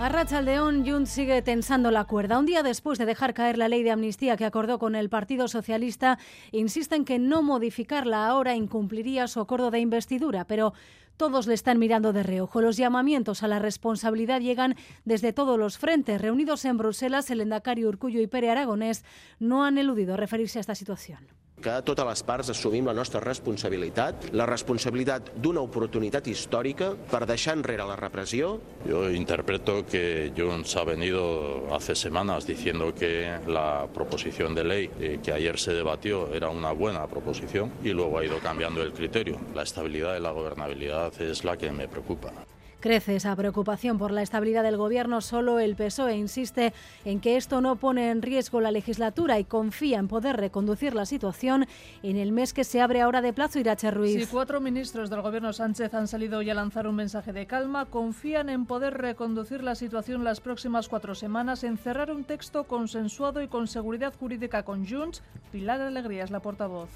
A León, Junts sigue tensando la cuerda. Un día después de dejar caer la ley de amnistía que acordó con el Partido Socialista, insisten que no modificarla ahora incumpliría su acuerdo de investidura, pero todos le están mirando de reojo. Los llamamientos a la responsabilidad llegan desde todos los frentes. Reunidos en Bruselas, el Endacari Urcullo y Pere Aragonés no han eludido referirse a esta situación. Que totes les parts assumim la nostra responsabilitat, la responsabilitat d'una oportunitat històrica per deixar enrere la repressió. Yo interpreto que Junts ha venido hace semanas diciendo que la proposición de ley eh, que ayer se debatió era una buena proposición y luego ha ido cambiando el criterio. La estabilidad y la gobernabilidad es la que me preocupa. Crece esa preocupación por la estabilidad del gobierno. Solo el PSOE insiste en que esto no pone en riesgo la legislatura y confía en poder reconducir la situación en el mes que se abre ahora de plazo. Irache Ruiz. Si cuatro ministros del gobierno Sánchez han salido hoy a lanzar un mensaje de calma, confían en poder reconducir la situación las próximas cuatro semanas, en cerrar un texto consensuado y con seguridad jurídica con Junts. Pilar Alegría es la portavoz.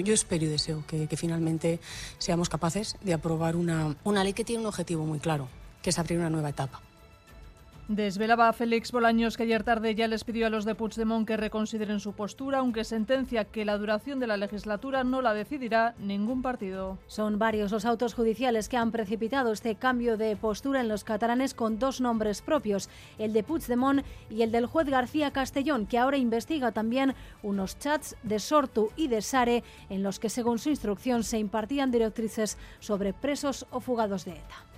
Yo espero y deseo que, que finalmente seamos capaces de aprobar una, una ley que tiene un objetivo muy claro, que es abrir una nueva etapa. Desvelaba a Félix Bolaños que ayer tarde ya les pidió a los de Puigdemont que reconsideren su postura, aunque sentencia que la duración de la legislatura no la decidirá ningún partido. Son varios los autos judiciales que han precipitado este cambio de postura en los catalanes con dos nombres propios, el de Puigdemont y el del juez García Castellón, que ahora investiga también unos chats de Sortu y de Sare en los que según su instrucción se impartían directrices sobre presos o fugados de ETA.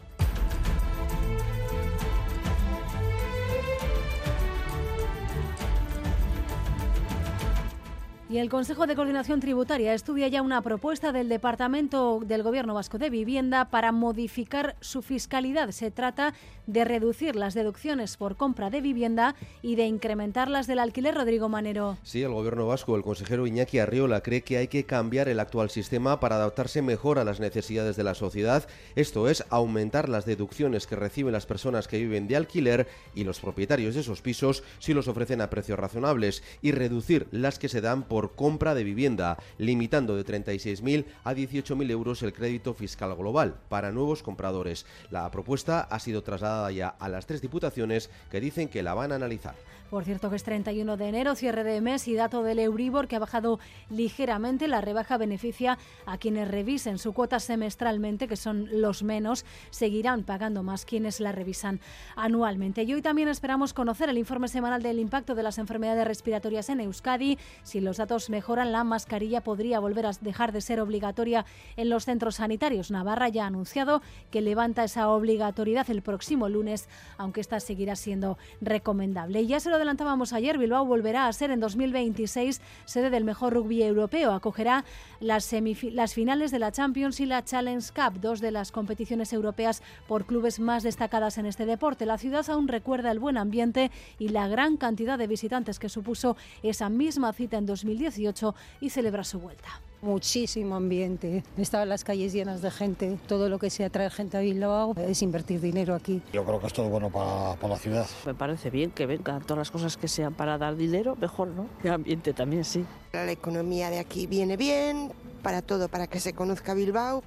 Y el Consejo de Coordinación Tributaria estudia ya una propuesta del Departamento del Gobierno Vasco de Vivienda para modificar su fiscalidad. Se trata de reducir las deducciones por compra de vivienda y de incrementar las del alquiler. Rodrigo Manero. Sí, el Gobierno Vasco, el consejero Iñaki Arriola, cree que hay que cambiar el actual sistema para adaptarse mejor a las necesidades de la sociedad. Esto es, aumentar las deducciones que reciben las personas que viven de alquiler y los propietarios de esos pisos si los ofrecen a precios razonables y reducir las que se dan por compra de vivienda, limitando de 36.000 a 18.000 euros el crédito fiscal global para nuevos compradores. La propuesta ha sido trasladada ya a las tres diputaciones que dicen que la van a analizar. Por cierto que es 31 de enero, cierre de mes y dato del Euribor que ha bajado ligeramente. La rebaja beneficia a quienes revisen su cuota semestralmente, que son los menos. Seguirán pagando más quienes la revisan anualmente. Y hoy también esperamos conocer el informe semanal del impacto de las enfermedades respiratorias en Euskadi. Si los datos mejoran, la mascarilla podría volver a dejar de ser obligatoria en los centros sanitarios. Navarra ya ha anunciado que levanta esa obligatoriedad el próximo lunes, aunque esta seguirá siendo recomendable. Y ya se lo adelantábamos ayer, Bilbao volverá a ser en 2026 sede del mejor rugby europeo. Acogerá las, las finales de la Champions y la Challenge Cup, dos de las competiciones europeas por clubes más destacadas en este deporte. La ciudad aún recuerda el buen ambiente y la gran cantidad de visitantes que supuso esa misma cita en 2018 y celebra su vuelta. Muchísimo ambiente. Estaban las calles llenas de gente. Todo lo que sea traer gente a Bilbao es invertir dinero aquí. Yo creo que es todo bueno para, para la ciudad. Me parece bien que vengan todas las cosas que sean para dar dinero, mejor, ¿no? El ambiente también sí. La economía de aquí viene bien, para todo, para que se conozca Bilbao.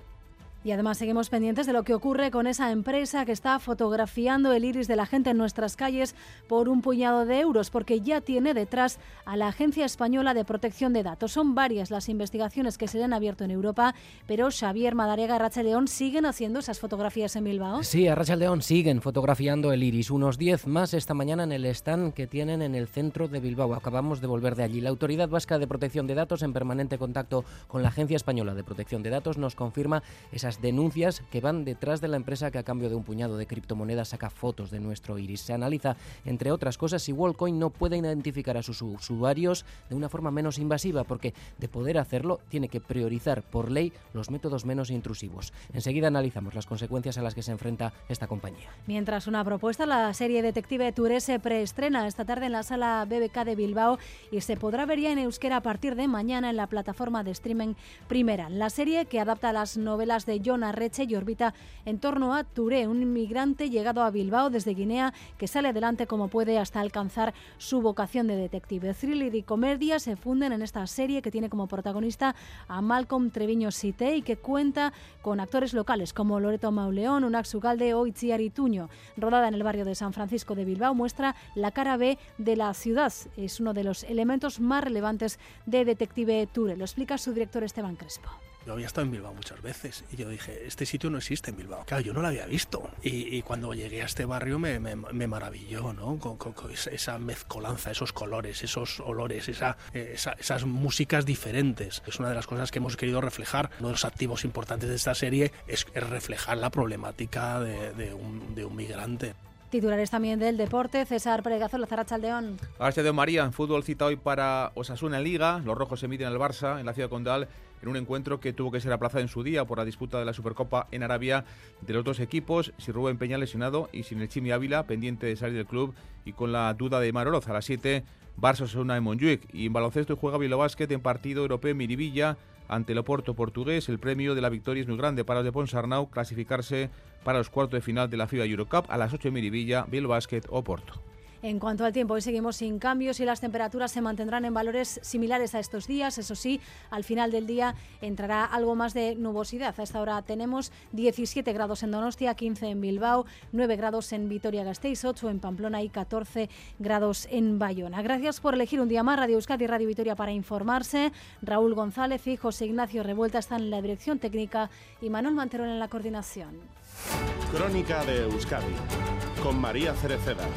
Y además seguimos pendientes de lo que ocurre con esa empresa que está fotografiando el iris de la gente en nuestras calles por un puñado de euros, porque ya tiene detrás a la Agencia Española de Protección de Datos. Son varias las investigaciones que se han abierto en Europa, pero Xavier Madariaga y Racha León siguen haciendo esas fotografías en Bilbao. Sí, a Racha León siguen fotografiando el iris. Unos 10 más esta mañana en el stand que tienen en el centro de Bilbao. Acabamos de volver de allí. La Autoridad Vasca de Protección de Datos, en permanente contacto con la Agencia Española de Protección de Datos, nos confirma esas denuncias que van detrás de la empresa que a cambio de un puñado de criptomonedas saca fotos de nuestro iris. Se analiza, entre otras cosas, si Wallcoin no puede identificar a sus usuarios de una forma menos invasiva, porque de poder hacerlo tiene que priorizar por ley los métodos menos intrusivos. Enseguida analizamos las consecuencias a las que se enfrenta esta compañía. Mientras una propuesta, la serie Detective Touré se preestrena esta tarde en la sala BBK de Bilbao y se podrá ver ya en euskera a partir de mañana en la plataforma de streaming Primera. La serie que adapta las novelas de Arreche y orbita en torno a Touré, un inmigrante llegado a Bilbao desde Guinea que sale adelante como puede hasta alcanzar su vocación de detective. Thriller y comedia se funden en esta serie que tiene como protagonista a Malcolm Treviño Sité y que cuenta con actores locales como Loreto Mauleón, Unax Ugalde o Itziar Ituño. Rodada en el barrio de San Francisco de Bilbao, muestra la cara B de la ciudad. Es uno de los elementos más relevantes de Detective Tour. Lo explica su director Esteban Crespo. Yo había estado en Bilbao muchas veces y yo dije, este sitio no existe en Bilbao. Claro, yo no lo había visto. Y, cuando llegué a este barrio me, me, maravilló, ¿no? Con, esa mezcolanza, esos colores, esos olores, esa, esas músicas diferentes. Es una de las cosas que hemos querido reflejar. Uno de los activos importantes de esta serie es, reflejar la problemática de, un, de un migrante. Titulares también del deporte, César Pregazo, Zarachaldeón. Chaldeón. María, en fútbol cita hoy para Osasuna en Liga. Los rojos se miden al Barça en la ciudad condal en un encuentro que tuvo que ser aplazado en su día por la disputa de la Supercopa en Arabia de los dos equipos, sin Rubén Peña lesionado y sin el Chimi Ávila pendiente de salir del club y con la duda de Maroroz a las 7 Barça Osasuna en Montjuic y en baloncesto juega Bilbao en partido europeo en Miribilla ante el Oporto portugués. El premio de la victoria es muy grande para los de Ponsarnau clasificarse para los cuartos de final de la FIBA Eurocup a las 8 de Miribilla, Bilbao Basket o Porto. En cuanto al tiempo, hoy seguimos sin cambios y las temperaturas se mantendrán en valores similares a estos días. Eso sí, al final del día entrará algo más de nubosidad. A esta hora tenemos 17 grados en Donostia, 15 en Bilbao, 9 grados en Vitoria-Gasteiz, 8 en Pamplona y 14 grados en Bayona. Gracias por elegir un día más Radio Euskadi y Radio Vitoria para informarse. Raúl González y José Ignacio Revuelta están en la dirección técnica y Manuel Manterón en la coordinación. Crónica de Euskadi con María Cereceda.